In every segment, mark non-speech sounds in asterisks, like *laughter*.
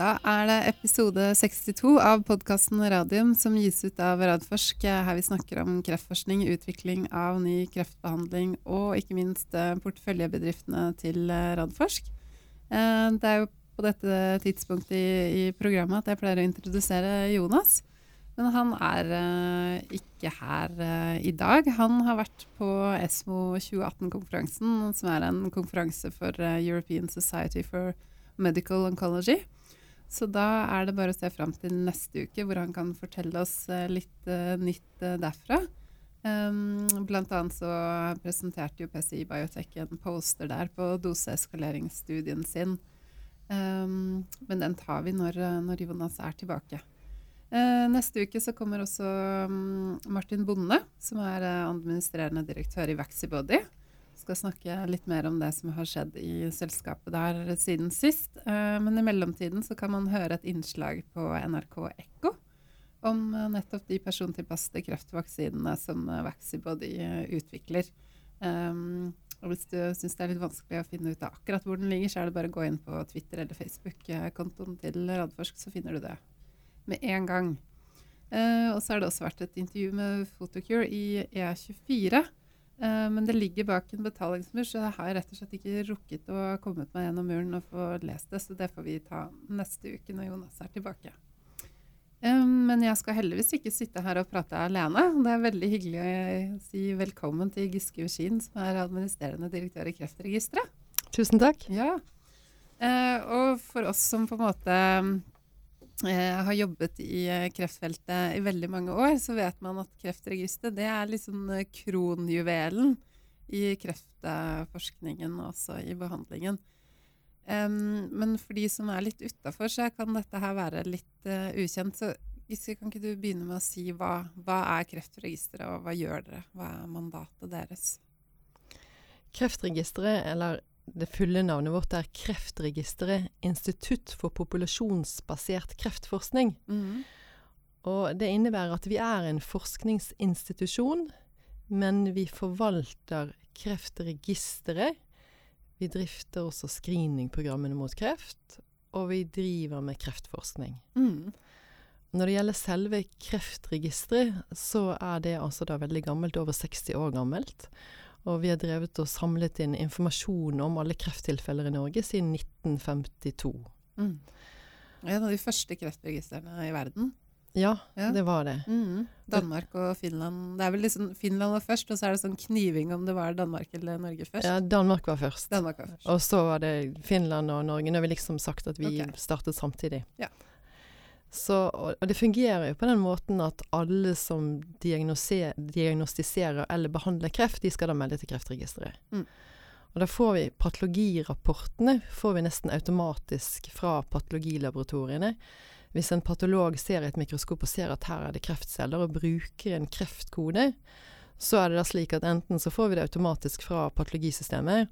Da er det episode 62 av podkasten Radium som gis ut av Radforsk. Her vi snakker om kreftforskning, utvikling av ny kreftbehandling og ikke minst eh, porteføljebedriftene til eh, Radforsk. Eh, det er jo på dette tidspunktet i, i programmet at jeg pleier å introdusere Jonas. Men han er ikke her i dag. Han har vært på ESMO 2018-konferansen, som er en konferanse for European Society for Medical Oncology. Så da er det bare å se fram til neste uke, hvor han kan fortelle oss litt nytt derfra. Um, blant annet så presenterte jo PCI Biotech en poster der på doseeskaleringsstudien sin. Um, men den tar vi når, når Jonas er tilbake. Uh, neste uke så kommer også um, Martin Bonde, som er eh, administrerende direktør i Vaxibody. Skal snakke litt mer om det som har skjedd i selskapet der siden sist. Eh, men i mellomtiden så kan man høre et innslag på NRK Ekko om eh, nettopp de persontilpassede kreftvaksinene som eh, Vaxibody utvikler. Um, og hvis du syns det er litt vanskelig å finne ut av akkurat hvor den ligger, så er det bare å gå inn på Twitter eller Facebook-kontoen til Radforsk, så finner du det med en gang. Og så har det også vært et intervju med Photocure i E24. Uh, men det ligger bak en betalingsmur, så jeg har rett og slett ikke rukket å komme meg gjennom muren og få lest det. Så det får vi ta neste uke når Jonas er tilbake. Um, men jeg skal heldigvis ikke sitte her og prate alene. Det er veldig hyggelig å si velkommen til Giske Uskin, som er administrerende direktør i Kreftregisteret. Tusen takk. Ja. Uh, og for oss som på en måte jeg har jobbet i eh, kreftfeltet i veldig mange år, så vet man at Kreftregisteret det er liksom kronjuvelen i kreftforskningen og også i behandlingen. Um, men for de som er litt utafor, så kan dette her være litt uh, ukjent. Så Giske, kan ikke du begynne med å si hva, hva er Kreftregisteret, og hva gjør dere? Hva er mandatet deres? Kreftregisteret, eller det fulle navnet vårt er Kreftregisteret institutt for populasjonsbasert kreftforskning. Mm. Og det innebærer at vi er en forskningsinstitusjon, men vi forvalter Kreftregisteret. Vi drifter også screeningprogrammene mot kreft, og vi driver med kreftforskning. Mm. Når det gjelder selve Kreftregisteret, så er det altså da veldig gammelt, over 60 år gammelt. Og vi har drevet og samlet inn informasjon om alle krefttilfeller i Norge siden 1952. Mm. En av de første kreftregistrene i verden. Ja, ja. det var det. Mm. Danmark og Finland. Det er vel liksom Finland var først, og så er det sånn kniving om det var Danmark eller Norge først. Ja, Danmark var først. Danmark var først. Og så var det Finland og Norge. Nå har vi liksom sagt at vi okay. startet samtidig. Ja. Så, og det fungerer jo på den måten at alle som diagnostiserer eller behandler kreft, de skal da melde til Kreftregisteret. Mm. Og da får vi patologirapportene får vi nesten automatisk fra patologilaboratoriene. Hvis en patolog ser i et mikroskop og ser at her er det kreftceller, og bruker en kreftkode, så er det da slik at enten så får vi det automatisk fra patologisystemet,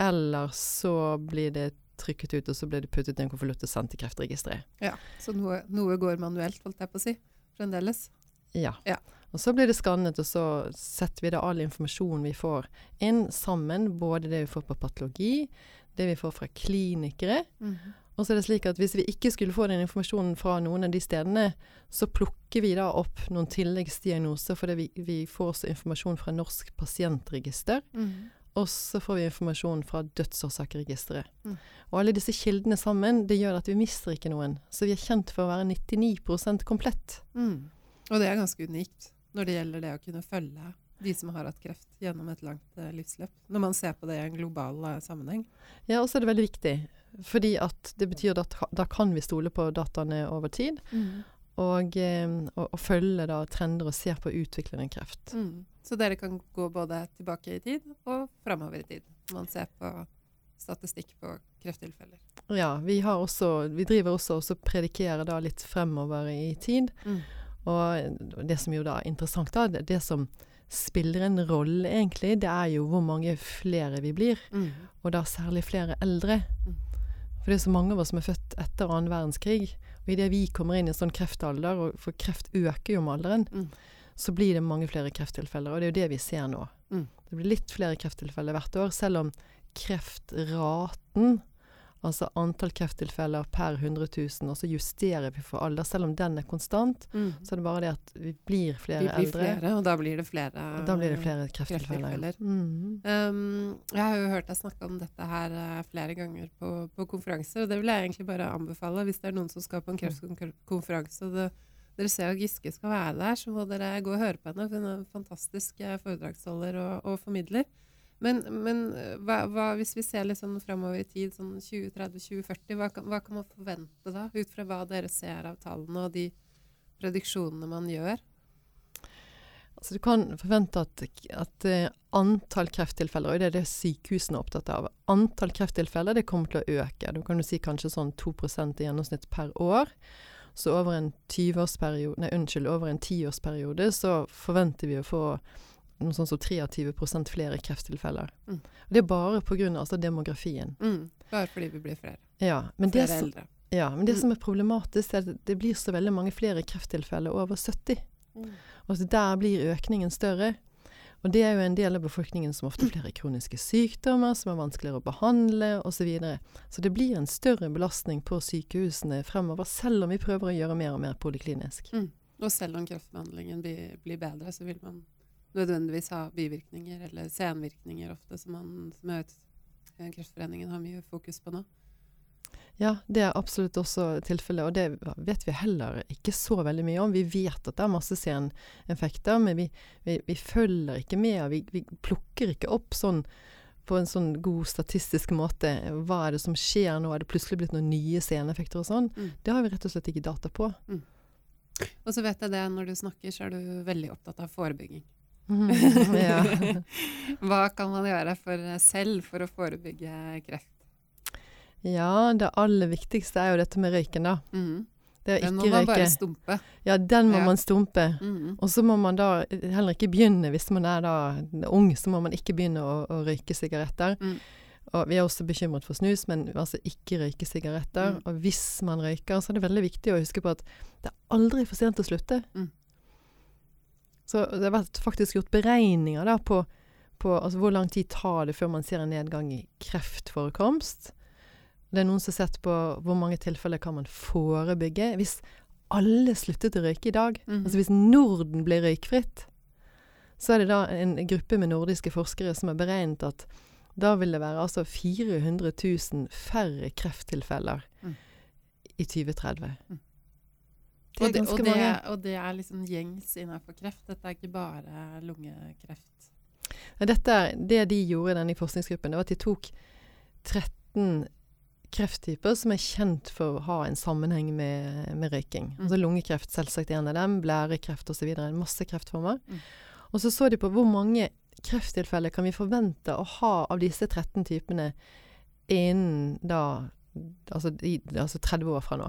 eller så blir det trykket ut, og så ble det puttet i en konvolutt og sendt til Kreftregisteret. Ja, Så noe, noe, går manuelt, holdt jeg på å si, fremdeles? Ja. ja. Og så blir det skannet, og så setter vi da all informasjonen vi får inn sammen. Både det vi får på patologi, det vi får fra klinikere. Mm -hmm. Og så er det slik at hvis vi ikke skulle få den informasjonen fra noen av de stedene, så plukker vi da opp noen tilleggsdiagnoser, fordi vi, vi får også informasjon fra Norsk pasientregister. Mm -hmm. Og så får vi informasjon fra dødsårsakerregisteret. Mm. Og alle disse kildene sammen, det gjør at vi mister ikke noen. Så vi er kjent for å være 99 komplett. Mm. Og det er ganske unikt når det gjelder det å kunne følge de som har hatt kreft gjennom et langt uh, livsløp. Når man ser på det i en global uh, sammenheng. Ja, og så er det veldig viktig. Fordi at det betyr at da kan vi stole på dataene over tid. Mm. Og, eh, og, og, følge da trender og se på utviklende kreft. Mm. Så dere kan gå både tilbake i tid og framover i tid. Man ser på statistikk på krefttilfeller. Ja, vi, også, vi driver også og predikerer da litt fremover i tid. Mm. Og det som jo da er interessant, da, det, det, som spiller en rolle, egentlig, det er jo hvor mange flere vi blir. Mm. Og da særlig flere eldre. Mm. For det er så mange av oss som er født etter annen verdenskrig. Og idet vi kommer inn i en sånn kreftalder, for kreft øker jo med alderen, mm. så blir det mange flere krefttilfeller. Og det er jo det vi ser nå. Mm. Det blir litt flere krefttilfeller hvert år, selv om kreftraten Altså antall krefttilfeller per 100 000, og så justerer vi for alder. Selv om den er konstant, Mm. så er det bare det at vi blir flere Vi blir eldre. flere, og da blir det flere Da blir det flere krefttilfeller. krefttilfeller. Mm. Um, jeg har jo hørt deg snakke om dette her eh, flere ganger på, på konferanser, og det vil jeg egentlig bare anbefale hvis det er noen som skal på en kreftkonferanse og det, dere ser at Giske skal være der, så må dere gå og høre på henne. Hun er en fantastisk eh, foredragsholder og, og formidler. Men, men eh, hva, hva, hvis vi ser litt sånn framover i tid, sånn 2030-2040, hva, hva kan man forvente da? Ut fra hva dere ser av tallene og de prediksjonene man gjør? Altså du kan forvente at, at eh, antall krefttilfeller, og det er det sykehusene er opptatt av, antall krefttilfeller det kommer til å øke. Du kan jo si kanskje sånn 2% i gjennomsnitt per år. Så over en 20-årsperiode, nei unnskyld, over en 10-årsperiode så forventer vi å få noe sånn som 23% flere krefttilfeller. Mm. Det er bare pga. Altså demografien. Mm, bare fordi vi blir flere. Ja, men det, Flere som, eldre. ja, men det Mm. som er problematisk, er at det blir så veldig mange flere krefttilfeller over 70. Og at der blir økningen større. Og det er jo en del av befolkningen som ofte har flere kroniske sykdommer, som er vanskeligere å behandle osv. Så, videre. så det blir en større belastning på sykehusene fremover, selv om vi prøver å gjøre mer og mer poliklinisk. Mm. Og selv om kreftbehandlingen blir, blir bedre, så vil man nødvendigvis ha bivirkninger eller senvirkninger ofte, som, man, som jeg vet eh, Kreftforeningen har mye fokus på nå. Ja, det er absolutt også tilfellet, og det vet vi heller ikke så veldig mye om. Vi vet at det er masse seneffekter, men vi, vi, vi følger ikke med. Vi, vi plukker ikke opp sånn på en sånn god statistisk måte. Hva er det som skjer nå? Er det plutselig blitt noen nye seneffekter og sånn? Mm. Det har vi rett og slett ikke data på. Og så vet jeg det, når du snakker, så er du veldig opptatt av forebygging. *laughs* ja. Hva kan man gjøre for selv for å forebygge kreft? ja, det aller viktigste er jo dette med røyken, da. Mm. Den må man røyke. bare stumpe. Ja, den må Ja. man stumpe. Mm. Og så må man da heller ikke begynne, hvis man er da ung, så må man ikke begynne å, å røyke sigaretter. Mm. Og vi er også bekymret for snus, men altså ikke røyke sigaretter. Mm. Og hvis man røyker, så er det veldig viktig å huske på at det er aldri for sent å slutte. Mm. Så det har vært faktisk gjort beregninger da på, på altså hvor lang tid tar det før man ser en nedgang i kreftforekomst. Det er noen som har sett på hvor mange tilfeller kan man forebygge. Hvis alle sluttet å røyke i dag, Mhm. altså hvis Norden ble røykfritt, så er det da en gruppe med nordiske forskere som har beregnet at da vil det være altså 400 000 færre krefttilfeller Mm. i 2030. Mm. Det er og, det, ganske og, det, mange. og det er liksom gjengs innenfor kreft. Dette er ikke bare lungekreft. Dette, det de gjorde i denne forskningsgruppen, det var at de tok 13 krefttyper som er kjent for å ha en sammenheng med, med røyking. Mm. Altså lungekreft selvsagt en av dem, blærekreft osv. Masse kreftformer. Mm. Og så så de på hvor mange krefttilfeller kan vi forvente å ha av disse 13 typene innen da altså, i, altså 30 år fra nå.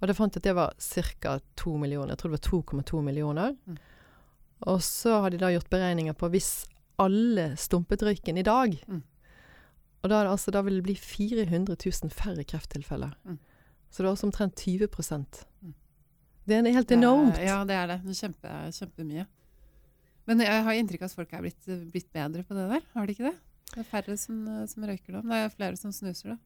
Og da fant jeg at det var ca. 2 millioner. Jeg tror det var 2,2 millioner. Mm. Og så har de da gjort beregninger på hvis alle stumpet røyken i dag Mm. Og da, altså, da vil det bli 400 000 færre krefttilfeller. Mm. Så det er også omtrent 20 Mm. Det er helt enormt. Ja, det er det. Kjempe, kjempemye. Men jeg har inntrykk av at folk er blitt, blitt bedre på det der. Har de ikke det? Det er færre som, som røyker da. Det er flere som snuser da.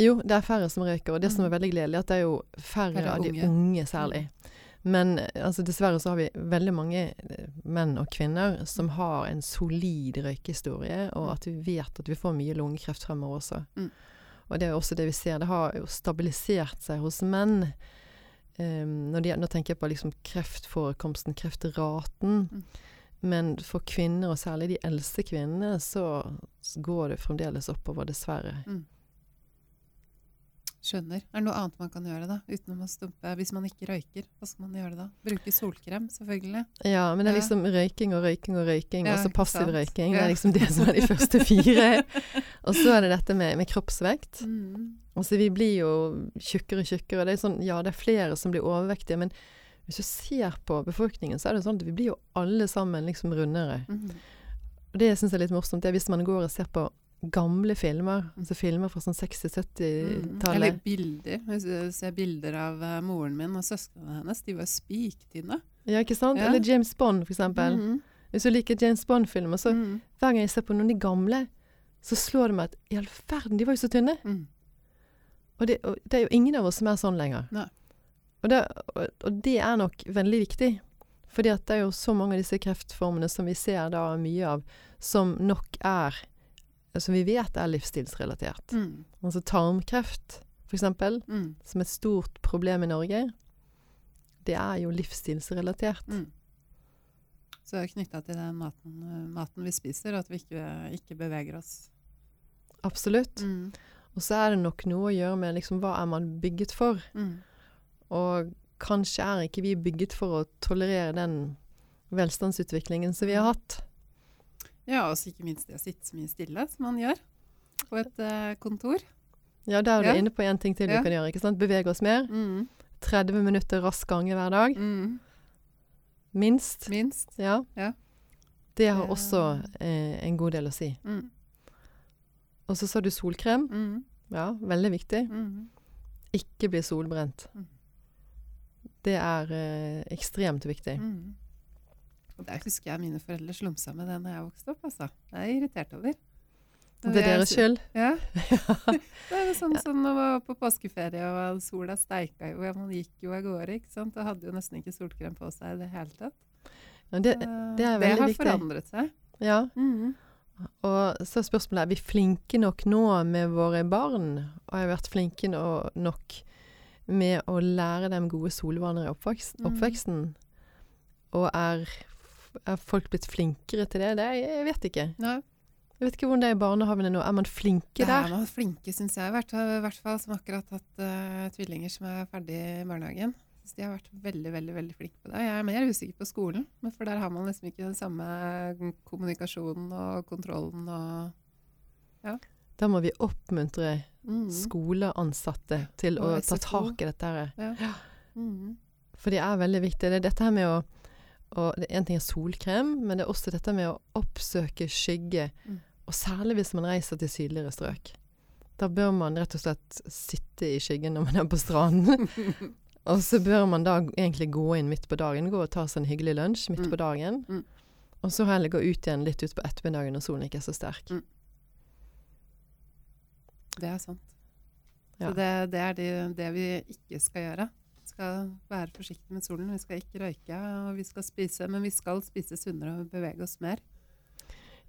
Jo, det er færre som røyker, og det som Mm. er veldig gledelig, at det er jo færre, Færre av de unge. Mm. unge særlig. Men eh, altså, dessverre så har vi veldig mange eh, menn og kvinner som har en solid røykehistorie, og Mm. at vi vet at vi får mye lungekreft fremover også. Mm. Og det er også det vi ser. Det har jo stabilisert seg hos menn. Um, når de, nå tenker jeg på liksom kreftforekomsten, kreftraten. Mm. Men for kvinner, og særlig de eldste kvinnene, så s- går det fremdeles oppover, dessverre. Skjønner. Er det noe annet man kan gjøre da, utenom å stumpe? Hvis man ikke røyker, hva skal man gjøre da? Bruke solkrem, selvfølgelig. Ja, men det er liksom røyking og røyking og røyking, Ja, altså passiv røyking. Det er liksom det som er de første fire. *laughs* Og så er det dette med, med kroppsvekt. Mm. Altså vi blir jo tjukkere og tjukkere. Det er sånn, ja, det er flere som blir overvektige, men hvis du ser på befolkningen, så er det sånn at vi blir jo alle sammen liksom rundere. Mm. Og det syns jeg er litt morsomt. Det er hvis man går og ser på gamle filmer, altså filmer fra sånn Mm. 60-70-tallet. Eller bilder. Hvis ser bilder av uh, moren min og søsknene hennes, de var spiktynne. Ja, ikke sant? Ja. Eller James Bond, for eksempel. -hmm. Hvis du liker James Bond-filmer, så Mm. hver gang jeg ser på noen av de gamle, så slår det meg at i all verden, de var jo så tynne. Mm. Og det, og det er jo ingen av oss som er sånn lenger. Og det, og, og det er nok veldig viktig. Fordi at det er jo så mange av disse kreftformene som vi ser da mye av, som nok er Som vi vet er livsstilsrelatert. Mm. Altså tarmkreft, f.eks., Mm. som er et stort problem i Norge. Det er jo livsstilsrelatert. Mm. Så knytta til den maten, eh, maten vi spiser, at vi ikke, ikke beveger oss. Absolutt. Mm. Og så er det nok noe å gjøre med liksom, hva er man bygget for? Mm. Og kanskje er ikke vi bygget for å tolerere den velstandsutviklingen som vi har hatt. Ja, og så ikke minst det å sitte så mye stille som man gjør på et uh, kontor. Ja, der er du Ja. inne på én ting til Ja. vi kan gjøre. ikke sant? Bevege oss mer. Mm. 30 minutter rask gange hver dag. Mm. Minst. Minst. Ja. Ja. Det har også eh, en god del å si. Mm. Og så sa du solkrem. Mm. Ja, veldig viktig. Mm. Ikke bli solbrent. Mm. Det er eh, ekstremt viktig. Mm. Og der husker jeg mine foreldre slumsa med det når jeg vokste opp. altså. Det er jeg irritert over. Det er deres skyld. Ja. *laughs* det er jo sånn som når man var på påskeferie og sola steika jo, man gikk jo av gårde, ikke sant. Og hadde jo nesten ikke solkrem på seg i det hele tatt. Ja, det, det er veldig har viktig. forandret seg. ja. Mm. Og så er spørsmålet er vi flinke nok nå med våre barn. Og har vært flinke nok med å lære dem gode solvaner i oppveksten. Mm. oppveksten. Og er, er folk blitt flinkere til det? det? Jeg vet ikke. Nei, Jeg vet ikke hvordan det er i barnehagene nå. Er man flinke det er der? man flinke, syns jeg. I hvert, fall som akkurat hatt uh, tvillinger som er ferdig i barnehagen. Så de har vært veldig veldig, veldig flinke på det. Jeg er mer usikker på skolen, men for der har man liksom ikke den samme kommunikasjonen og kontrollen og Da må vi oppmuntre mm. skoleansatte til å ta tak i dette her. Ja. Mm. For det er veldig viktig. Det er dette her med å og det- En ting er solkrem, men det er også dette med å oppsøke skygge. Mm. Og særlig hvis man reiser til sydligere strøk. Da bør man rett og slett sitte i skyggen når man er på stranden. *laughs* og så bør man da egentlig gå inn midt på dagen. Gå og ta seg en hyggelig lunsj midt Mm. på dagen. Mm. Og så heller gå ut igjen litt utpå ettermiddagen når solen ikke er så sterk. Mm. Det er sant. Ja. Så det, det er det, det vi ikke skal gjøre. Skal være forsiktige med solen. Vi skal ikke røyke, og vi skal spise, men vi skal spise sunnere og bevege oss mer.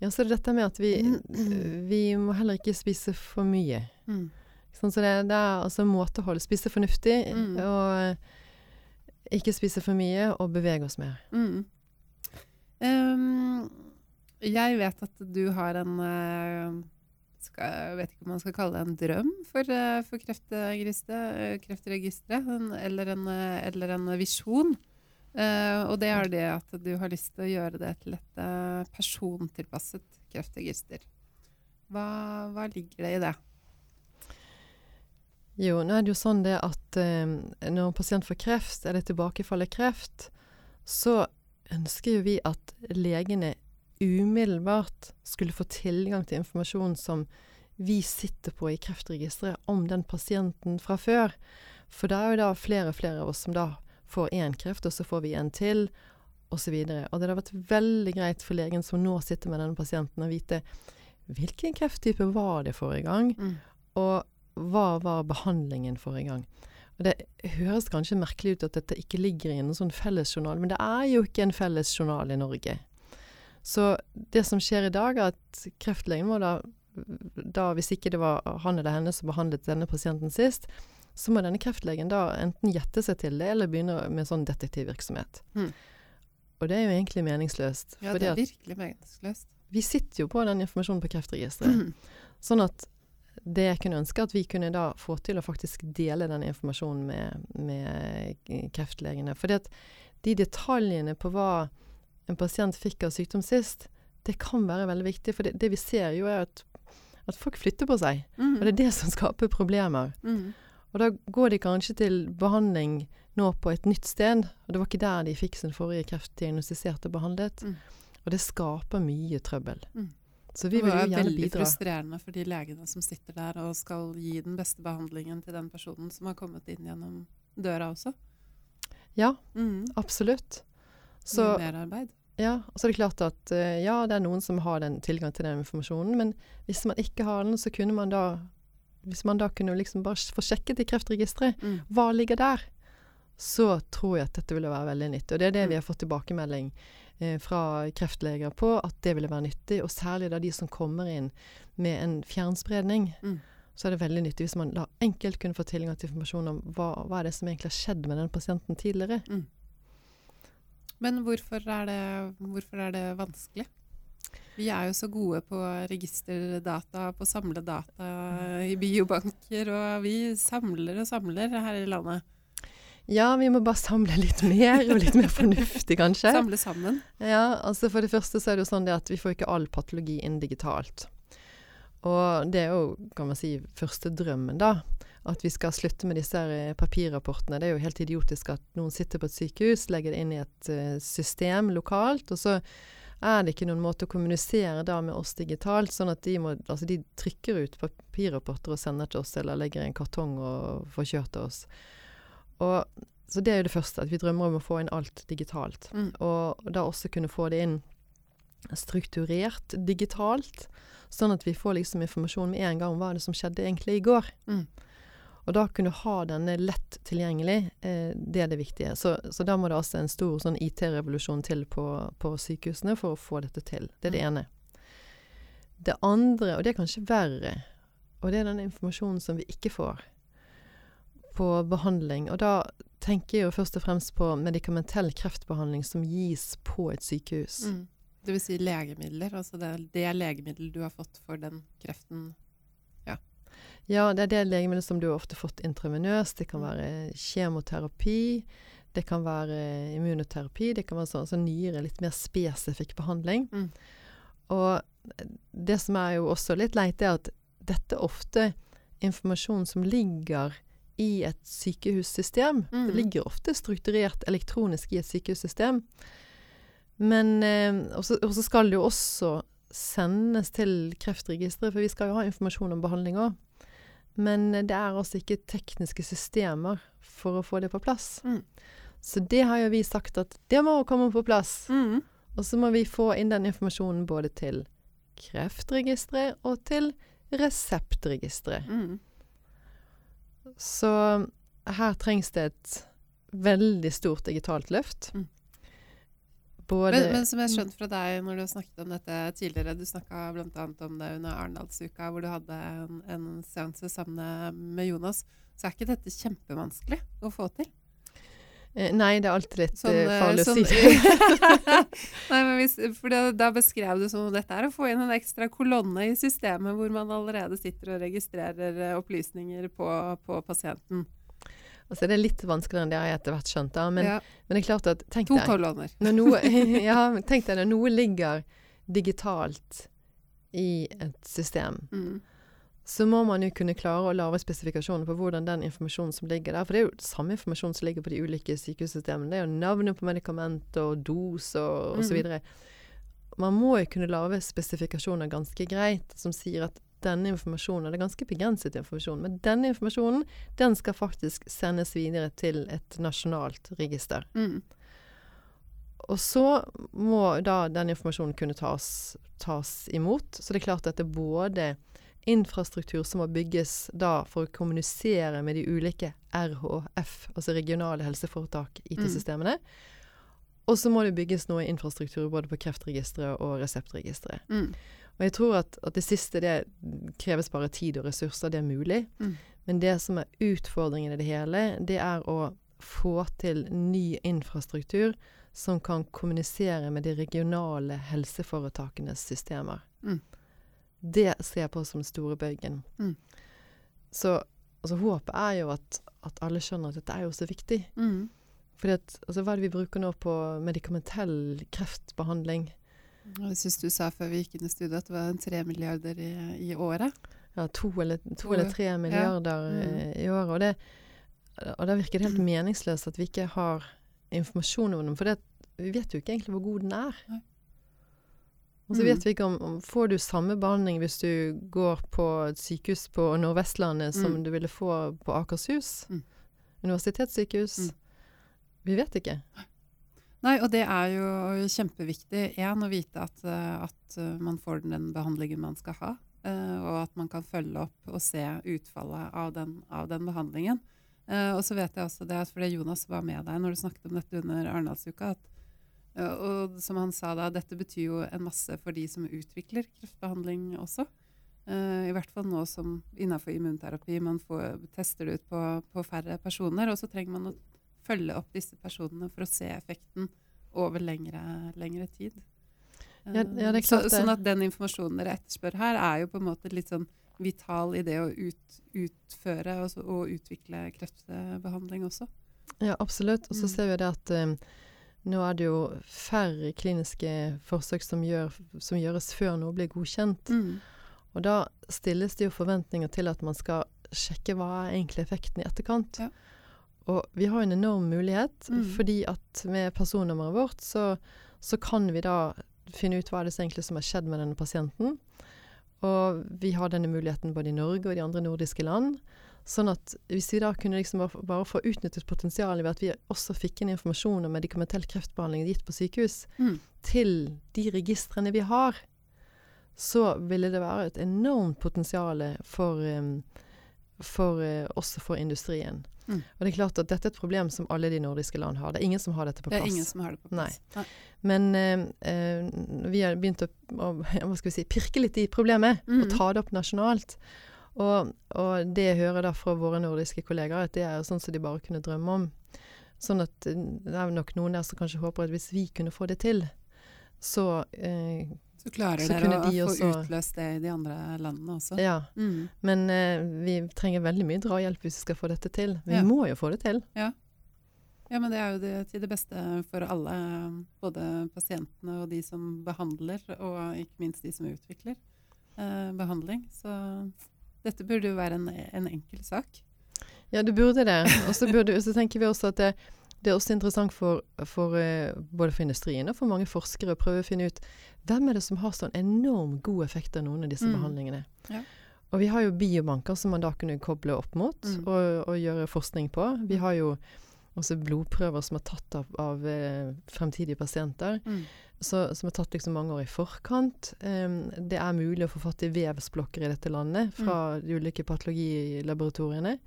Ja, så er dette med at vi, Mm. vi må heller ikke spise for mye. Mm. Sånn, så det, det er altså måtehold. Spise fornuftig, Mm. og ikke spise for mye, og bevege oss mer. Mm. Um, jeg vet at du har en eh, skal, Jeg vet ikke om man skal kalle det en drøm for, uh, for kreftregisteret, eh, eller, eh, eller en visjon. Eh, og det er det at du har lyst til å gjøre det til et eh, persontilpasset kreftregister. Hva, hva ligger det i det? Jo, nå er det jo sånn det at eh, når en pasient får kreft, eller tilbakefall i kreft, så ønsker jo vi at legene umiddelbart skulle få tilgang til informasjon som vi sitter på i Kreftregisteret om den pasienten fra før. For det er jo da flere og flere av oss som da får én kreft, og så får vi en til, osv. Og, så og det hadde vært veldig greit for legen som nå sitter med denne pasienten, å vite hvilken krefttype var det forrige gang, Mm. og hva var behandlingen forrige gang? Og Det høres kanskje merkelig ut at dette ikke ligger i en sånn fellesjournal, men det er jo ikke en fellesjournal i Norge. Så det som skjer i dag, er at kreftlegen må da, da hvis ikke det var han eller henne som behandlet denne pasienten sist, så må denne kreftlegen da enten gjette seg til det, eller begynne med sånn detektivvirksomhet. Mm. Og det er jo egentlig meningsløst. Ja, det er virkelig meningsløst. vi sitter jo på den informasjonen på Kreftregisteret. Sånn at det jeg kunne ønske, at vi kunne da få til å faktisk dele den informasjonen med, med kreftlegene. At de detaljene på hva en pasient fikk av sykdom sist, det kan være veldig viktig. For det, det vi ser jo er at, at folk flytter på seg. Mm. Og det er det som skaper problemer. Mm. Og da går de kanskje til behandling nå på et nytt sted, og det var ikke der de fikk sin forrige kreft diagnostisert og behandlet. Mm. Og det skaper mye trøbbel. Mm. Så vi det vil jo er gjerne veldig bidra. frustrerende for de legene som sitter der og skal gi den beste behandlingen til den personen som har kommet inn gjennom døra også. Ja, Mm. absolutt. Så, merarbeid. ja, og så er det klart at eh, ja, det er noen som har den tilgang til den informasjonen, men hvis man ikke har den, så kunne man da hvis man da kunne liksom bare få sjekket i Kreftregisteret Mm. hva ligger der, så tror jeg at dette ville være veldig nyttig. Og det er det Mm. vi har fått tilbakemelding eh, fra kreftleger på, at det ville være nyttig. Og særlig da de som kommer inn med en fjernspredning. Mm. Så er det veldig nyttig hvis man da enkelt kunne få tilgang til informasjon om hva, hva er det som egentlig har skjedd med den pasienten tidligere. Men hvorfor er, det, hvorfor er det vanskelig? Vi er jo så gode på registerdata, på å samle data i biobanker, og vi samler og samler her i landet. Ja, vi må bare samle litt mer, og litt mer fornuftig, kanskje. Samle sammen. Ja, altså For det første så er det jo sånn at vi får ikke all patologi inn digitalt. Og det er jo, kan man si, første drømmen, da. At vi skal slutte med disse her eh, papirrapportene. Det er jo helt idiotisk at noen sitter på et sykehus, legger det inn i et eh, system lokalt, og så er det ikke noen måte å kommunisere da med oss digitalt, sånn at de må Altså de trykker ut papirrapporter og sender til oss, eller legger i en kartong og får kjørt til oss. Og så det er jo det første, at vi drømmer om å få inn alt digitalt. Mm. Og da også kunne få det inn strukturert digitalt, sånn at vi får liksom informasjon med en gang om hva det som skjedde egentlig i går. Mm. Og da kunne du ha denne lett tilgjengelig, eh, det er det viktige. Så, så da må det altså en stor sånn IT-revolusjon til på, på sykehusene for å få dette til. Det er det ene. Det andre, og det er kanskje verre, og det er den informasjonen som vi ikke får på behandling. Og da tenker jeg jo først og fremst på medikamentell kreftbehandling som gis på et sykehus. Mm. Det vil si legemidler, altså det, det legemiddelet du har fått for den kreften. Ja, det er det legemiddelet som du har ofte fått intravenøst. Det kan Mm. være kjemoterapi, det kan være immunoterapi, det kan være sånn, så nyere, litt mer spesifikk behandling. Mm. Og det som er jo også litt leit, er at dette er ofte informasjon som ligger i et sykehussystem. Mm. Det ligger ofte strukturert elektronisk i et sykehussystem. Men eh, Og så skal det jo også sendes til Kreftregisteret, for vi skal jo ha informasjon om behandling òg. Men eh, det er altså ikke tekniske systemer for å få det på plass. Mm. Så det har jo vi sagt at det må komme på plass. Mm. Og så må vi få inn den informasjonen både til Kreftregisteret og til Reseptregisteret. Mm. Så her trengs det et veldig stort digitalt løft. Mm. Både Men, men som jeg har skjønt fra deg når du har snakket om dette tidligere, du snakka bl.a. om det under Arendalsuka, hvor du hadde en, en seanse sammen med Jonas, så er ikke dette kjempevanskelig å få til? eh, Nei, det er alltid litt Sånn, farlig sånn, farlig å sånn- si. *laughs* Nei, *laughs* men hvis, for da, da beskrev du som om dette er å få inn en ekstra kolonne i systemet hvor man allerede sitter og registrerer eh, opplysninger på, på pasienten. Altså, det er litt vanskeligere enn det har jeg etter hvert skjønt. Da. Men, ja, men det er klart at Tenk to kolonner. *laughs* *laughs* ja, tenk deg når noe ligger digitalt i et system, Mm. så må man jo kunne klare å lage spesifikasjoner på hvordan den informasjonen som ligger der For det er jo samme informasjon som ligger på de ulike sykehussystemene. Det er jo navnet på medikament og dos og så videre Man må jo kunne lage spesifikasjoner ganske greit som sier at denne informasjonen Det er ganske begrenset informasjon, men denne informasjonen den skal faktisk sendes videre til et nasjonalt register. Mm. Og så må da den informasjonen kunne tas, tas imot. Så det er klart at det er både infrastruktur som må bygges da for å kommunisere med de ulike RHF, altså regionale helseforetak, IT-systemene. Og så må det bygges noe infrastruktur både på Kreftregisteret og Reseptregisteret. Mm. Og jeg tror at, at det siste det kreves bare tid og ressurser, det er mulig. Mm. Men det som er utfordringen i det hele, det er å få til ny infrastruktur som kan kommunisere med de regionale helseforetakenes systemer. Mm. Det ser jeg på som den store bøygen. Mm. Så altså, håpet er jo at, at alle skjønner at dette er jo så viktig. Mm. Fordi at, altså, hva er det vi bruker nå på medikamentell kreftbehandling? Jeg syns du sa før vi gikk inn i studio at det var tre milliarder i, i året. Ja, to eller, to eller tre milliarder Mm. eh, i året. Og, det, og da virker det helt meningsløst at vi ikke har informasjon om den. For det, vi vet jo ikke egentlig hvor god den er. Nei. Og så Mm. vet vi ikke om, om Får du samme behandling hvis du går på et sykehus på Nordvestlandet som Mm. du ville få på Akershus? Mm. Universitetssykehus? Mm. Vi vet ikke. Nei, og det er jo kjempeviktig. Én, å vite at, eh, at, man får den behandlingen man skal ha. Og at man kan følge opp og se utfallet av den, av den behandlingen. og så vet jeg også det, fordi Jonas var med deg når du snakket om dette under Arendalsuka, at og som han sa da, dette betyr jo en masse for de som utvikler kreftbehandling også. I hvert fall nå som innenfor immunterapi man får, tester det ut på, på, færre personer. Og så trenger man å følge opp disse personene for å se effekten over lengre, lengre tid. Ja, ja, så, sånn at den informasjonen dere etterspør her, er jo på en måte litt sånn vital i det å ut, utføre og, og, utvikle kreftbehandling også. Ja, absolutt. Og så mm. ser vi det at um, nå er det jo færre kliniske forsøk som, gjør, som gjøres før noe blir godkjent. Mm. Og da stilles det jo forventninger til at man skal sjekke hva er egentlig effekten i etterkant. Ja. Og vi har en enorm mulighet, mm. fordi at med personnummeret vårt så, så, kan vi da finne ut hva det egentlig som har skjedd med denne pasienten. Og vi har denne muligheten både i Norge og i de andre nordiske land. Sånn at hvis vi da kunne liksom bare, få utnyttet potensialet ved at vi også fikk inn informasjon om medikamentell kreftbehandling gitt på sykehus, mm. til de registrene vi har, så ville det være et enormt potensial for, um, for uh, også for industrien. Mm. Og det er klart at dette er et problem som alle de nordiske land har. Det er ingen som har dette på plass. Det er ingen som har det på plass. Nei. Men uh, uh, vi har begynt å, å, *laughs* hva skal vi si, pirke litt i problemet mm. og ta det opp nasjonalt. Og, og, det jeg hører da fra våre nordiske kollegaer, at det er sånn som de bare kunne drømme om. Sånn at eh, det er nok noen der som kanskje håper at hvis vi kunne få det til, så eh, Så klarer så dere å de få utløst det i de andre landene også? Ja. Mm. Men eh, vi trenger veldig mye drahjelp hvis vi skal få dette til. Vi ja. må jo få det til. Ja. ja men det er jo det, til det beste for alle. Både pasientene og de som behandler, og ikke minst de som utvikler eh, behandling. Så dette burde jo være en, en enkel sak. Ja, det burde det. Og så tenker vi også at det, det er også interessant for, for, uh, både for industrien og for mange forskere å prøve å finne ut hvem er det som har sånn enorm god effekt av noen av disse mm. behandlingene. Ja. Og vi har jo biobanker som man da kunne koble opp mot mm. og, og, gjøre forskning på. Vi har jo også blodprøver som er tatt av, av uh, fremtidige pasienter. Mm så, som er tatt liksom mange år i forkant. Um, det er mulig å få fatt i vevsblokker i dette landet fra mm. de ulike patologilaboratoriene.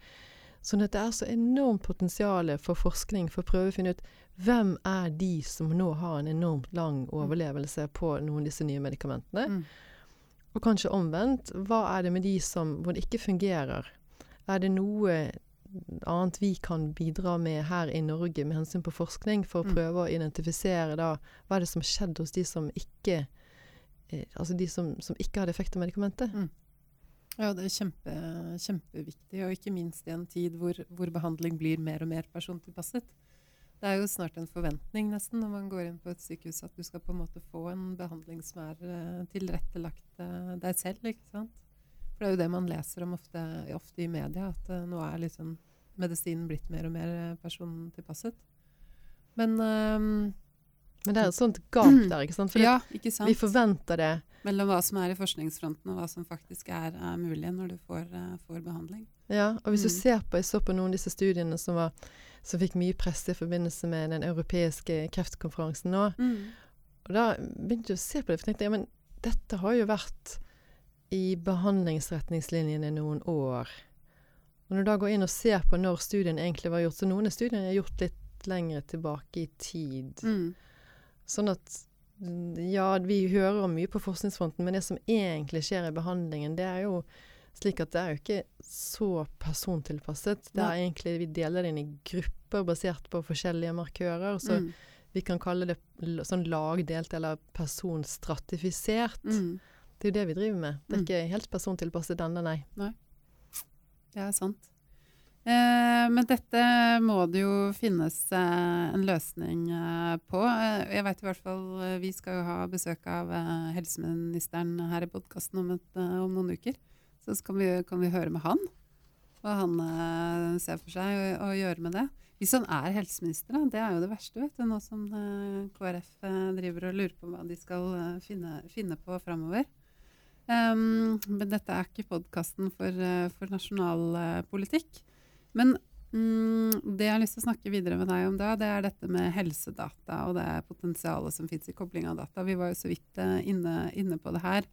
Sånn at det er så enormt potensial for forskning for å prøve å finne ut hvem er de som nå har en enormt lang mm. overlevelse på noen av disse nye medikamentene. Mm. Og kanskje omvendt, hva er det med de som, hvor det ikke fungerer? Er det noe annet vi kan bidra med her i Norge med hensyn på forskning, for å mm. prøve å identifisere da hva er det som skjedde hos de som ikke eh, Altså de som, som, ikke hadde effekt av medikamentet. Mm. Ja, det er kjempe, kjempeviktig, og ikke minst i en tid hvor, hvor, behandling blir mer og mer persontilpasset. Det er jo snart en forventning nesten når man går inn på et sykehus at du skal på en måte få en behandling som er uh, tilrettelagt uh, deg selv. ikke sant? For det er jo det man leser om ofte, ofte i media, at uh, nå er liksom medisinen blitt mer og mer eh, persontilpasset. Men um, Men det er et sånt gap der, ikke sant? For ja, ikke sant? vi forventer det. Mellom hva som er i forskningsfronten, og hva som faktisk er, er mulig når du får, uh, får, behandling. Ja, og hvis mm. du ser på, Jeg så på noen av disse studiene som, var, som fikk mye presse i forbindelse med den europeiske kreftkonferansen nå. Mm. Og da begynte jeg å se på det, for jeg tenkte ja, men dette har jo vært i behandlingsretningslinjene noen år. Og når du da går inn og ser på når studien egentlig var gjort, så noen av studiene er gjort litt lengre tilbake i tid. Mm. Sånn at ja, vi hører mye på forskningsfronten, men det som egentlig skjer i behandlingen, det er jo slik at det er jo ikke så persontilpasset. Det er egentlig, Vi deler det inn i grupper basert på forskjellige markører. Så mm. vi kan kalle det sånn lagdelt eller personstratifisert. Mm. Det er jo det vi driver med. Det er mm. ikke helt persontilpasset denne, nei. nei. Det er sant. Eh, men dette må det jo finnes eh, en løsning eh, på. Jeg vet i hvert fall Vi skal jo ha besøk av helseministeren her i podkasten om, om, noen uker. Så kan vi, kan vi, høre med han hva han ser for seg å, gjøre med det. Hvis han er helseminister, da, det er jo det verste, vet du, nå som KrF driver og lurer på hva de skal finne, finne på framover. Um, men dette er ikke podkasten for, for nasjonalpolitikk. Men Mm, det jeg har lyst til å snakke videre med deg om da, det er dette med helsedata og det potensialet som fins i kobling av data. Vi var jo så vidt uh, inne, inne, på det her.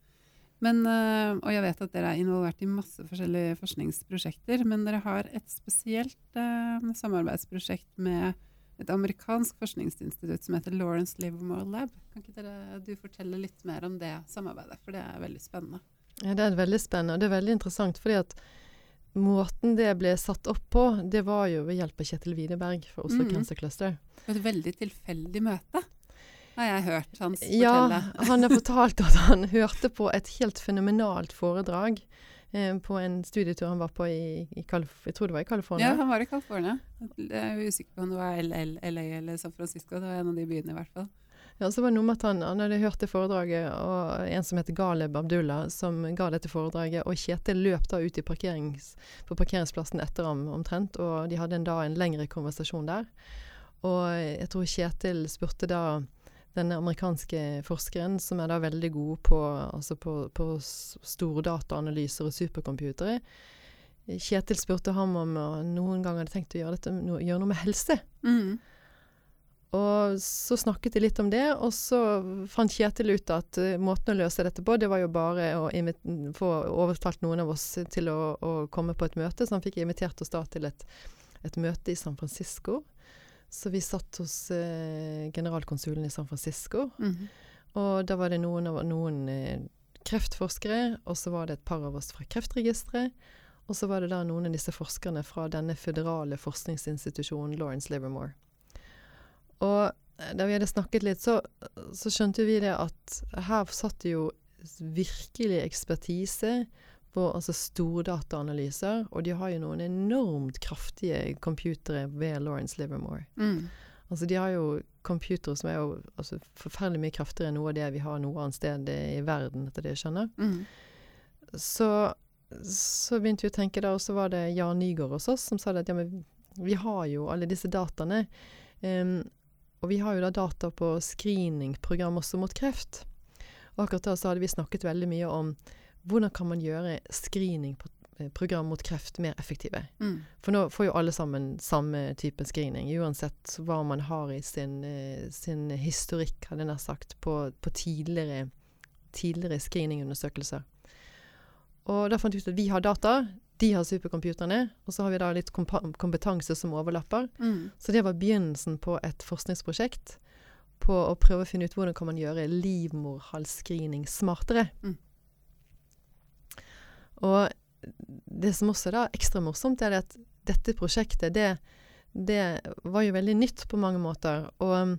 Men, uh, og jeg vet at dere er involvert i masse forskjellige forskningsprosjekter, men dere har et spesielt uh, samarbeidsprosjekt med et amerikansk forskningsinstitutt som heter Lawrence Livermore Lab. Kan ikke dere, du fortelle litt mer om det samarbeidet, for det er veldig spennende. Ja, Det er veldig spennende, og det er veldig interessant. fordi at måten det ble satt opp på, det var jo ved hjelp av Kjetil Widerberg fra Oslo mm. Cancer Cluster. Et veldig tilfeldig møte, har jeg hørt hans fortelle. Ja, han har fortalt at han hørte på et helt fenomenalt foredrag eh, på en studietur han var på i, i jeg tror det var i California. Ja, han var i California. Jeg er usikker på om det var LA eller San Francisco. Det var en av de byene i hvert fall. Ja, så var det noe med at han, hadde hørt det foredraget, og en som heter Galeb Abdullah, som ga dette foredraget. Og Kjetil løp da ut parkerings, på parkeringsplassen etter ham omtrent, og de hadde en, da en lengre konversasjon der. Og jeg tror Kjetil spurte da denne amerikanske forskeren, som er da veldig god på, altså på, på stordataanalyser og supercomputere. Kjetil spurte ham om han noen gang hadde tenkt å gjøre, dette, gjøre noe med helse. Mm. Og så snakket de litt om det, og så fant Kjetil ut at uh, måten å løse dette på, det var jo bare å få overtalt noen av oss til å, å, komme på et møte. Så han fikk invitert oss da til et, et møte i San Francisco. Så vi satt hos uh, generalkonsulen i San Francisco. Mm -hmm. Og da var det noen, av, noen uh, kreftforskere, og så var det et par av oss fra Kreftregisteret. Og så var det da noen av disse forskerne fra denne føderale forskningsinstitusjonen Lawrence Livermore. Og da vi hadde snakket litt, så, så skjønte vi det at her satt det jo virkelig ekspertise på altså stordataanalyser, og de har jo noen enormt kraftige computere ved Lawrence Livermore. Mm. Altså De har jo computere som er jo altså, forferdelig mye kraftigere enn noe av det vi har noe annet sted i verden, etter det jeg skjønner. Mm. Så, så, begynte vi å tenke da, og så var det Jan Nygaard hos oss som sa at ja, men vi har jo alle disse dataene. Um, og vi har jo da data på screeningprogram også mot kreft. Og akkurat da så hadde vi snakket veldig mye om hvordan kan man gjøre screeningprogram mot kreft mer effektive. Mm. For nå får jo alle sammen samme type screening, uansett hva man har i sin, uh, sin historikk, hadde jeg nær sagt, på, på tidligere, tidligere screeningundersøkelser. Og da fant vi ut at vi har data. De har supercomputerne, og så har vi da litt kompetanse som overlapper. Mm. Så det var begynnelsen på et forskningsprosjekt på å prøve å finne ut hvordan kan man gjøre livmorhalsscreening smartere. Mm. Og det som også er da ekstra morsomt, er at dette prosjektet, det, det var jo veldig nytt på mange måter. Og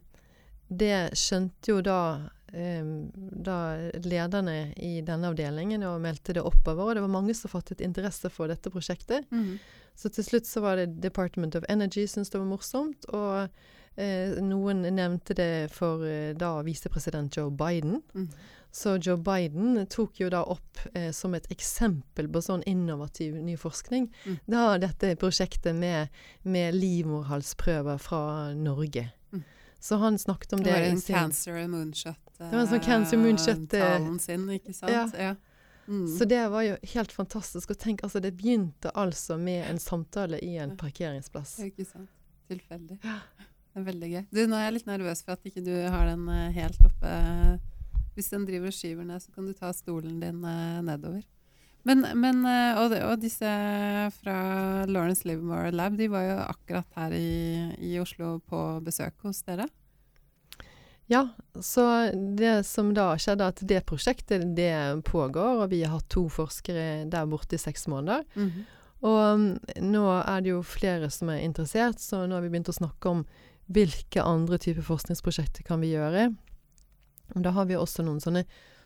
det skjønte jo da da lederne i denne avdelingen og meldte det oppover. Og det var mange som fattet interesse for dette prosjektet. Mm. Så til slutt så var det Department of Energy syntes det var morsomt. Og eh, noen nevnte det for eh, da visepresident Joe Biden. Mm. Så Joe Biden tok jo da opp eh, som et eksempel på sånn innovativ ny forskning mm. da dette prosjektet med, med livmorhalsprøver fra Norge. Mm. Så han snakket om det. Det var en cancer moonshot det var en sånn Cancer Moonshot-talen sin, ikke sant? Ja. ja. Mm. Så det var jo helt fantastisk å tenke. Altså, det begynte altså med en samtale i en parkeringsplass. Det er Ikke sant. Tilfeldig. Det er veldig gøy. Du, nå er jeg litt nervøs for at ikke du har den uh, helt oppe. Hvis den driver og skyver ned, så kan du ta stolen din nedover. Men, men og, og, og, disse fra Lawrence Livermore Lab, de var jo akkurat her i, i Oslo på besøk hos dere? Ja, så det som da skjedde, at det prosjektet det pågår, og vi har hatt to forskere der borte i seks måneder. Mm -hmm. Og nå er det jo flere som er interessert, så nå har vi begynt å snakke om hvilke andre typer forskningsprosjekter kan vi gjøre. Og da har vi også noen sånne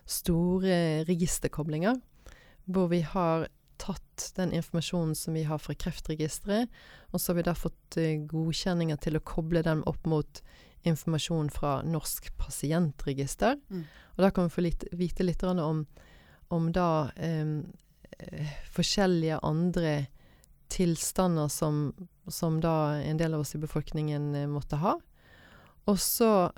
store registerkoblinger, hvor vi har tatt den informasjonen som vi har fra Kreftregisteret, og så har vi da fått uh, godkjenninger til å koble dem opp mot informasjon fra Norsk pasientregister. Mm. Og da kan vi få litt, vite litt om, om da eh, forskjellige andre tilstander som, som, da en del av oss i befolkningen eh, måtte ha. Og så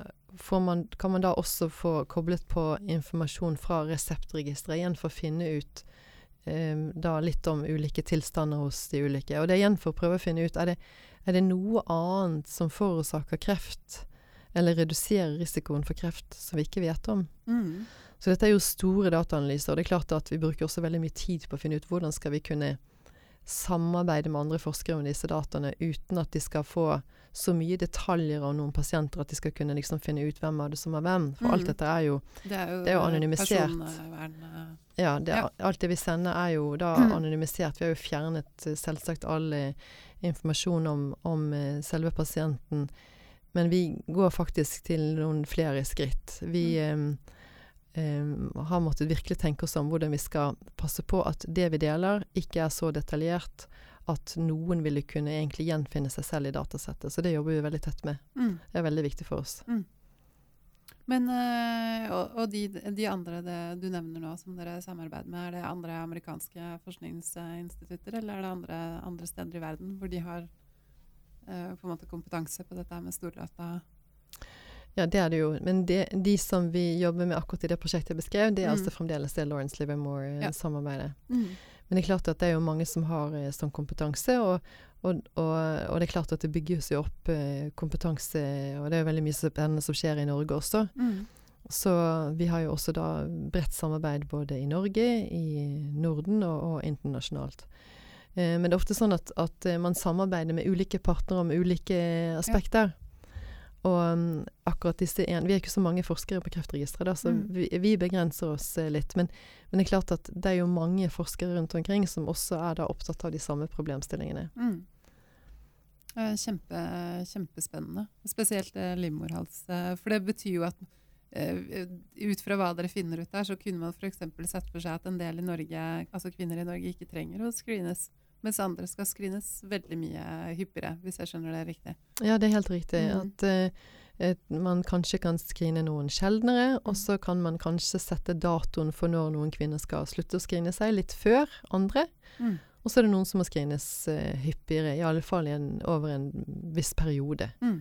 man, kan man da også få koblet på informasjon fra reseptregisteret igjen for å finne ut eh, da litt om ulike tilstander hos de ulike. Og det er igjen for å prøve å finne ut er det, er det noe annet som forårsaker kreft, eller reduserer risikoen for kreft, som vi ikke vet om. Mm. Så dette er jo store dataanalyser, og det er klart at vi bruker også veldig mye tid på å finne ut hvordan skal vi kunne samarbeide med andre forskere om disse dataene uten at de skal få så mye detaljer om noen pasienter at de skal kunne liksom finne ut hvem av det som er hvem. For Mm. alt dette er jo Det er jo, Det er jo anonymisert. eh, Ja, det, Ja. alt det vi sender er jo da Mm. anonymisert. Vi har jo fjernet eh, selvsagt all eh, informasjon om, om selve pasienten. Men vi går faktisk til noen flere skritt. Vi Mm. eh, har måttet virkelig tenke oss om hvordan vi skal passe på at det vi deler, ikke er så detaljert at noen ville kunne egentlig gjenfinne seg selv i datasettet. Så det jobber vi veldig tett med. mm. Det er veldig viktig for oss. Men eh, og, og de, de andre det du nevner nå som dere samarbeider med, er det andre amerikanske forskningsinstitutter, eller er det andre, andre steder i verden hvor de har på en måte kompetanse på dette med stordata? Ja, det er det jo. Men det, de som vi jobber med akkurat i det prosjektet jeg beskrev, det er Mm. altså fremdeles det Lawrence Livermore-samarbeidet. Mm. Men det er klart at det er jo mange som har eh, sånn kompetanse, og, og, og, og det er klart at det bygges jo opp eh, kompetanse, og det er jo veldig mye spennende som skjer i Norge også. Mm. Så vi har jo også da bredt samarbeid både i Norge, i Norden og internasjonalt. Eh, men det er ofte sånn at, at eh, man samarbeider med ulike partnere om ulike aspekter. Og um, akkurat disse en, Vi er ikke så mange forskere på Kreftregisteret, da, så Mm. vi, vi begrenser oss eh, litt. Men, men det er klart at det er jo mange forskere rundt omkring som også er da opptatt av de samme problemstillingene. Mm. Eh, Kjempe, kjempespennende. Spesielt eh, livmorhals. eh, For det betyr jo at eh, ut fra hva dere finner ut der, så kunne man f.eks. sett for seg at en del i Norge, altså kvinner i Norge ikke trenger å screenes, mens andre skal screenes veldig mye hyppigere, hvis jeg skjønner det riktig. Ja, det er helt riktig. Mm. At eh, man kanskje kan screene noen sjeldnere, og så kan man kanskje sette datoen for når noen kvinner skal slutte å screene seg, litt før andre. Mm. Og så er det noen som må screenes uh, hyppigere, i alle fall i en, over en viss periode. Mm.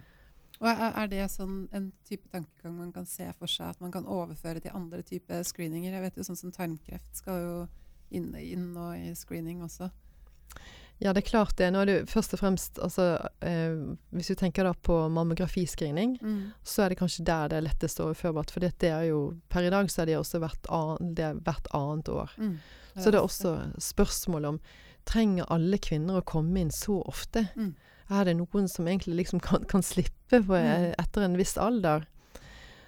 Og er, er det sånn en type tankegang man kan se for seg at man kan overføre til andre typer screeninger? Jeg vet jo sånn som tarmkreft skal jo inn, inn nå i screening også. Ja, det er klart det. Nå er det jo først og fremst altså, eh, Hvis du tenker da på mammografiscreening, Mm. så er det kanskje der det er lettest overførbart. For det er jo Per i dag så er det også hvert, an, det er hvert annet år. Mm. Så det er også spørsmål om Trenger alle kvinner å komme inn så ofte? Mm. Er det noen som egentlig liksom *laughs* kan, kan slippe på, Mm. etter en viss alder?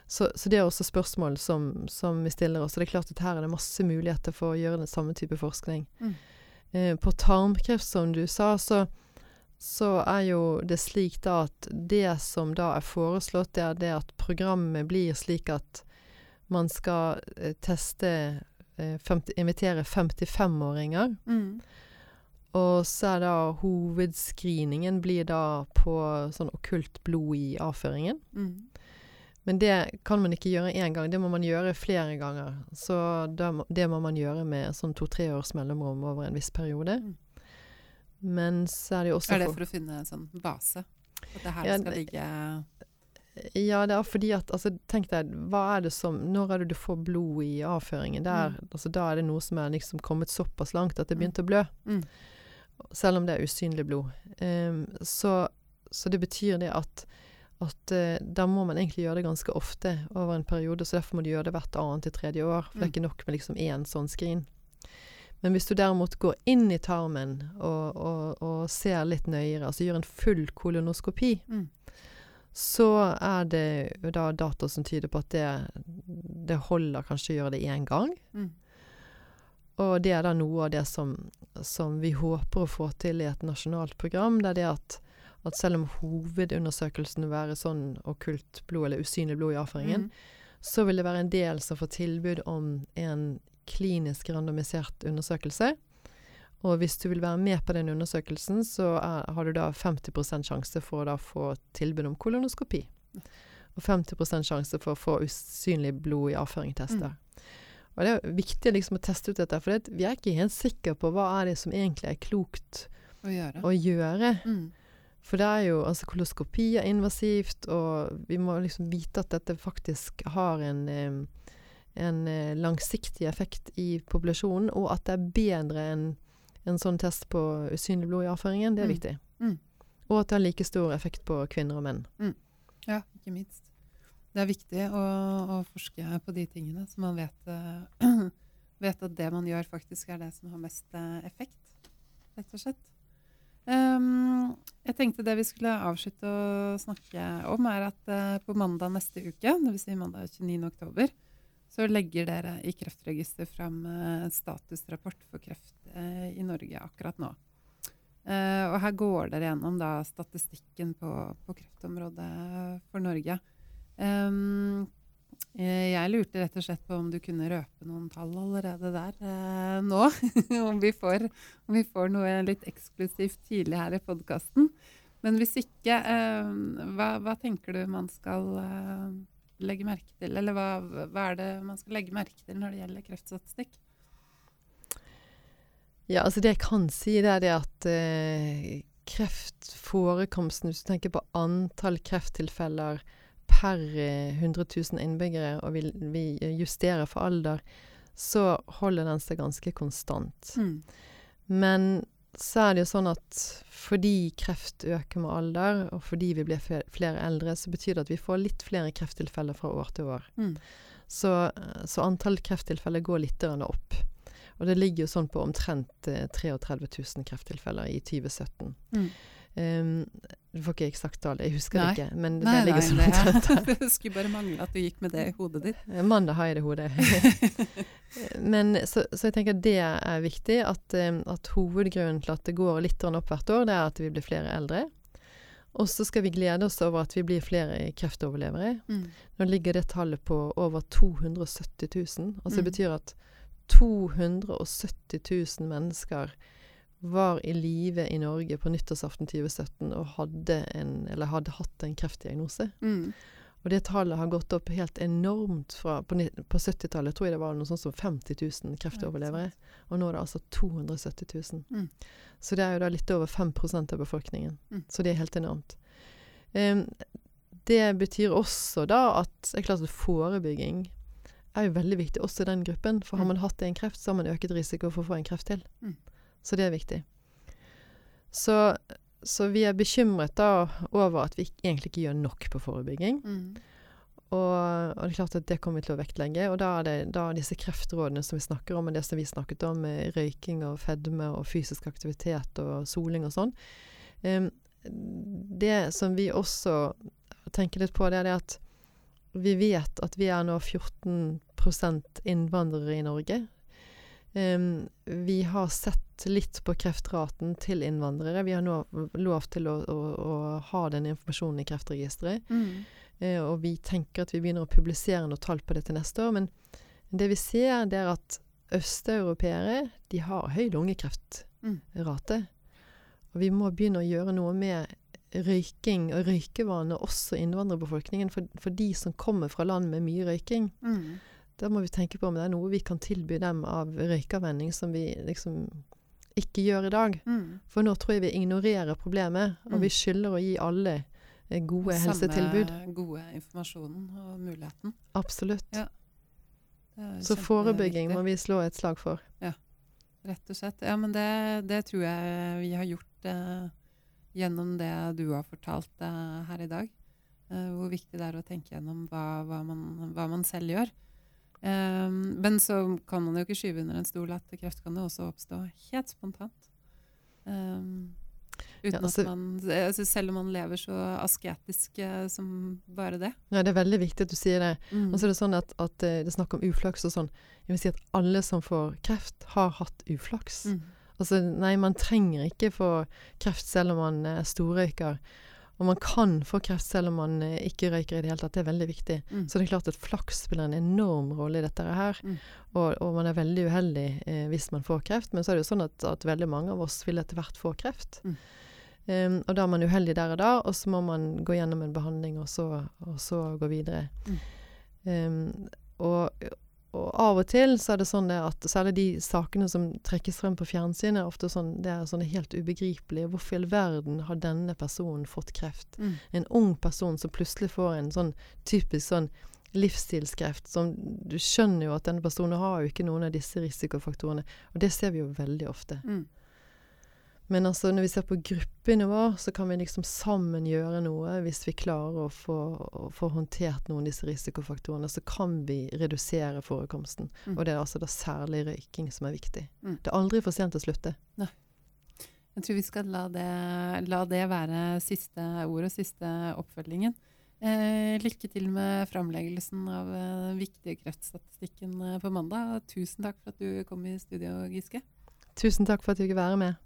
Så, så det er også spørsmål som, som vi stiller oss. Og det er klart at her er det masse muligheter for å gjøre den samme type forskning. Mm. Eh, på tarmkreft, som du sa, så, så er jo det slik da at det som da er foreslått, det er det at programmet blir slik at man skal eh, teste eh, 50, Invitere 55-åringer. Mm. Og så er da hovedscreeningen blir da på sånn okkult blod i avføringen. Mm. Men det kan man ikke gjøre én gang, det må man gjøre flere ganger. Så det må man gjøre med sånn to-tre års mellomrom over en viss periode. Mm. Men så er det jo også Er det for- for å finne en sånn base? At det her Ja, skal ligge Ja, det er fordi at altså, Tenk deg, hva er det som Når er det du får blod i avføringen? Der, Mm. altså, da er det noe som er liksom kommet såpass langt at det Mm. begynte å blø. Mm. Selv om det er usynlig blod. Um, så, så det betyr det at at eh, da må man egentlig gjøre det ganske ofte over en periode, så derfor må du gjøre det hvert annet til tredje år. For det er Mm. ikke nok med liksom én sånn skrin. Men hvis du derimot går inn i tarmen og, og, og ser litt nøyere, altså gjør en full kolonoskopi, Mm. så er det da data som tyder på at det, det holder kanskje å gjøre det én gang. Mm. Og det er da noe av det som, som vi håper å få til i et nasjonalt program. Det er det at, at selv om hovedundersøkelsen vil være sånn okkult blod, eller usynlig blod i avføringen, Mm. så vil det være en del som får tilbud om en klinisk randomisert undersøkelse. Og hvis du vil være med på den undersøkelsen, så er, har du da 50 sjanse for å få tilbud om kolonoskopi. Og 50 sjanse for å få usynlig blod i avføringstester. Mm. Og det er viktig liksom å teste ut dette, for vi er ikke helt sikre på hva er det som egentlig er klokt Å gjøre. å gjøre. Mm. For det er jo altså koloskopi er invasivt, og vi må liksom vite at dette faktisk har en, en eh, langsiktig effekt i populasjonen, og at det er bedre enn en sånn test på usynlig blod i avføringen. Det er Mm. viktig. Mm. Og at det har like stor effekt på kvinner og menn. Ja, ikke minst. Det er viktig å, å forske på de tingene, så man vet, eh, *clears throat* vet at det man gjør, faktisk er det som har mest eh, effekt, rett og slett. Ehm, jeg tenkte det vi skulle avslutte å snakke om, er at uh, på mandag neste uke, dvs. Si mandag 29. oktober, så legger dere i Kreftregisteret fram uh, statusrapport for kreft uh, i Norge akkurat nå. Og her går dere gjennom da, statistikken på, på kreftområdet for Norge. Um, jeg lurte rett og slett på om du kunne røpe noen tall allerede der eh, nå. *laughs* om, vi får, om vi får noe litt eksklusivt tidlig her i podkasten. Men hvis ikke, eh, hva, hva tenker du man skal eh, legge merke til? Eller hva, hva er det man skal legge merke til når det gjelder kreftstatistikk? Ja, altså det jeg kan si, det er det at eh, kreftforekomsten Hvis du tenker på antall krefttilfeller per eh, 100 000 innbyggere, og vi, vi justerer for alder, så holder den seg ganske konstant. Men så er det jo sånn at fordi kreft øker med alder, og fordi vi blir flere eldre, så betyr det at vi får litt flere krefttilfeller fra år til år. Mm. Så, så antall krefttilfeller går litt opp. Og det ligger jo sånn på omtrent eh, 33 000 krefttilfeller i 2017. Mm. Um, du får ikke eksakt tall, jeg husker Nei. det ikke, men Nei, *laughs* det ligger sånn omtrent der. det, det skulle bare mangle at du gikk med det i hodet ditt. *laughs* Mandag har jeg det i hodet. *laughs* Men så, så jeg tenker det er viktig, at, eh, at hovedgrunnen til at det går litt opp hvert år, det er at vi blir flere eldre. Og så skal vi glede oss over at vi blir flere kreftoverlevere. Mm. Nå ligger det tallet på over 270 000. Altså det Mm. betyr at 270 000 mennesker var i live i Norge på nyttårsaften 2017 og hadde, en, eller hadde hatt en kreftdiagnose. Mm. Og det tallet har gått opp helt enormt fra På, på 70-tallet tror jeg det var noe sånt som 50 000 kreftoverlevere. Og nå er det altså 270 000. Mm. Så det er jo da litt over 5% av befolkningen. Mm. Så det er helt enormt. Um, det betyr også da at at forebygging er jo veldig viktig også i den gruppen. For har Mm. man hatt en kreft, så har man øket risiko for å få en kreft til. Mm. Så det er viktig. Så, så vi er bekymret da over at vi egentlig ikke gjør nok på forebygging. Mm. Og, og det er klart at det kommer vi til å vektlegge. Og da er det da er disse kreftrådene som vi snakker om, og det som vi snakket om, med røyking og fedme og fysisk aktivitet og soling og sånn. um, det som vi også tenker litt på, det er det at vi vet at vi er nå 14% innvandrere i Norge. Em, vi har sett litt på kreftraten til innvandrere. Vi har nå lov til å, å, å ha den informasjonen i Kreftregisteret. Mm. Uh, og vi tenker at vi begynner å publisere noe tall på det til neste år. Men det vi ser, det er at østeuropeere de har høy lungekreftrate. Og vi må begynne å gjøre noe med røyking og røykevaner også i innvandrerbefolkningen. For, for de som kommer fra land med mye røyking, Mm. Da må vi tenke på om det er noe vi kan tilby dem av røykeavvenning som vi liksom ikke gjør i dag. Mm. For nå tror jeg vi ignorerer problemet, og Mm. vi skylder å gi alle gode gode helsetilbud. Samme gode informasjonen og muligheten. Absolutt. Ja. Så forebygging forebygging må vi slå et slag for. Rett og slett. Ja, men det, det tror jeg vi har gjort eh, gjennom det du har fortalt eh, her i dag. Eh, hvor viktig det er å tenke gjennom hva, hva, man, hva man selv gjør. Eh, men så kan man jo ikke skyve under en stol at kreft kan jo også oppstå helt spontant. Um, uten Ja, altså- at man, altså selv om man lever så asketisk eh, som bare det. Ja, det er veldig viktig at du sier det. Mm. Og så er det sånn at, at eh, det er snakk om uflaks og sånn. Jeg vil si at alle som får kreft, har hatt uflaks. Mm. Altså, nei, man trenger ikke få kreft selv om man er storrøyker. Og man kan få kreft selv om man eh, ikke røyker i det hele tatt. Det er veldig viktig. Mm. Så det er klart at flaks spiller en enorm rolle i dette her. Mm. Og, og man er veldig uheldig eh, hvis man får kreft. Men så er det jo sånn at, at veldig mange av oss vil etter hvert få kreft. Mm. Um, og da er man uheldig der og da, og så må man gå gjennom en behandling, og så, og så gå videre. Um, og, og av og til så er det sånn at særlig de sakene som trekkes frem på fjernsynet, er ofte sånn, det er sånne helt ubegripelige. Hvorfor i all verden har denne personen fått kreft? Mm. En ung person som plutselig får en sånn typisk sånn livsstilskreft, som du skjønner jo at denne personen har jo ikke noen av disse risikofaktorene. Og det ser vi jo veldig ofte. Mm. Men altså, når vi ser på gruppenivå, så kan vi liksom sammen gjøre noe. Hvis vi klarer å få, å få håndtert noen av disse risikofaktorene, så kan vi redusere forekomsten. Mm. Og det er altså da særlig røyking som er viktig. Mm. Det er aldri for sent å slutte. Jeg tror vi skal la det, la det være siste ord og siste oppfølgingen. Eh, lykke til med framleggelsen av eh, den viktige kreftstatistikken eh, på mandag. Tusen takk for at du kom i studio, Giske. Tusen takk for at du fikk være med.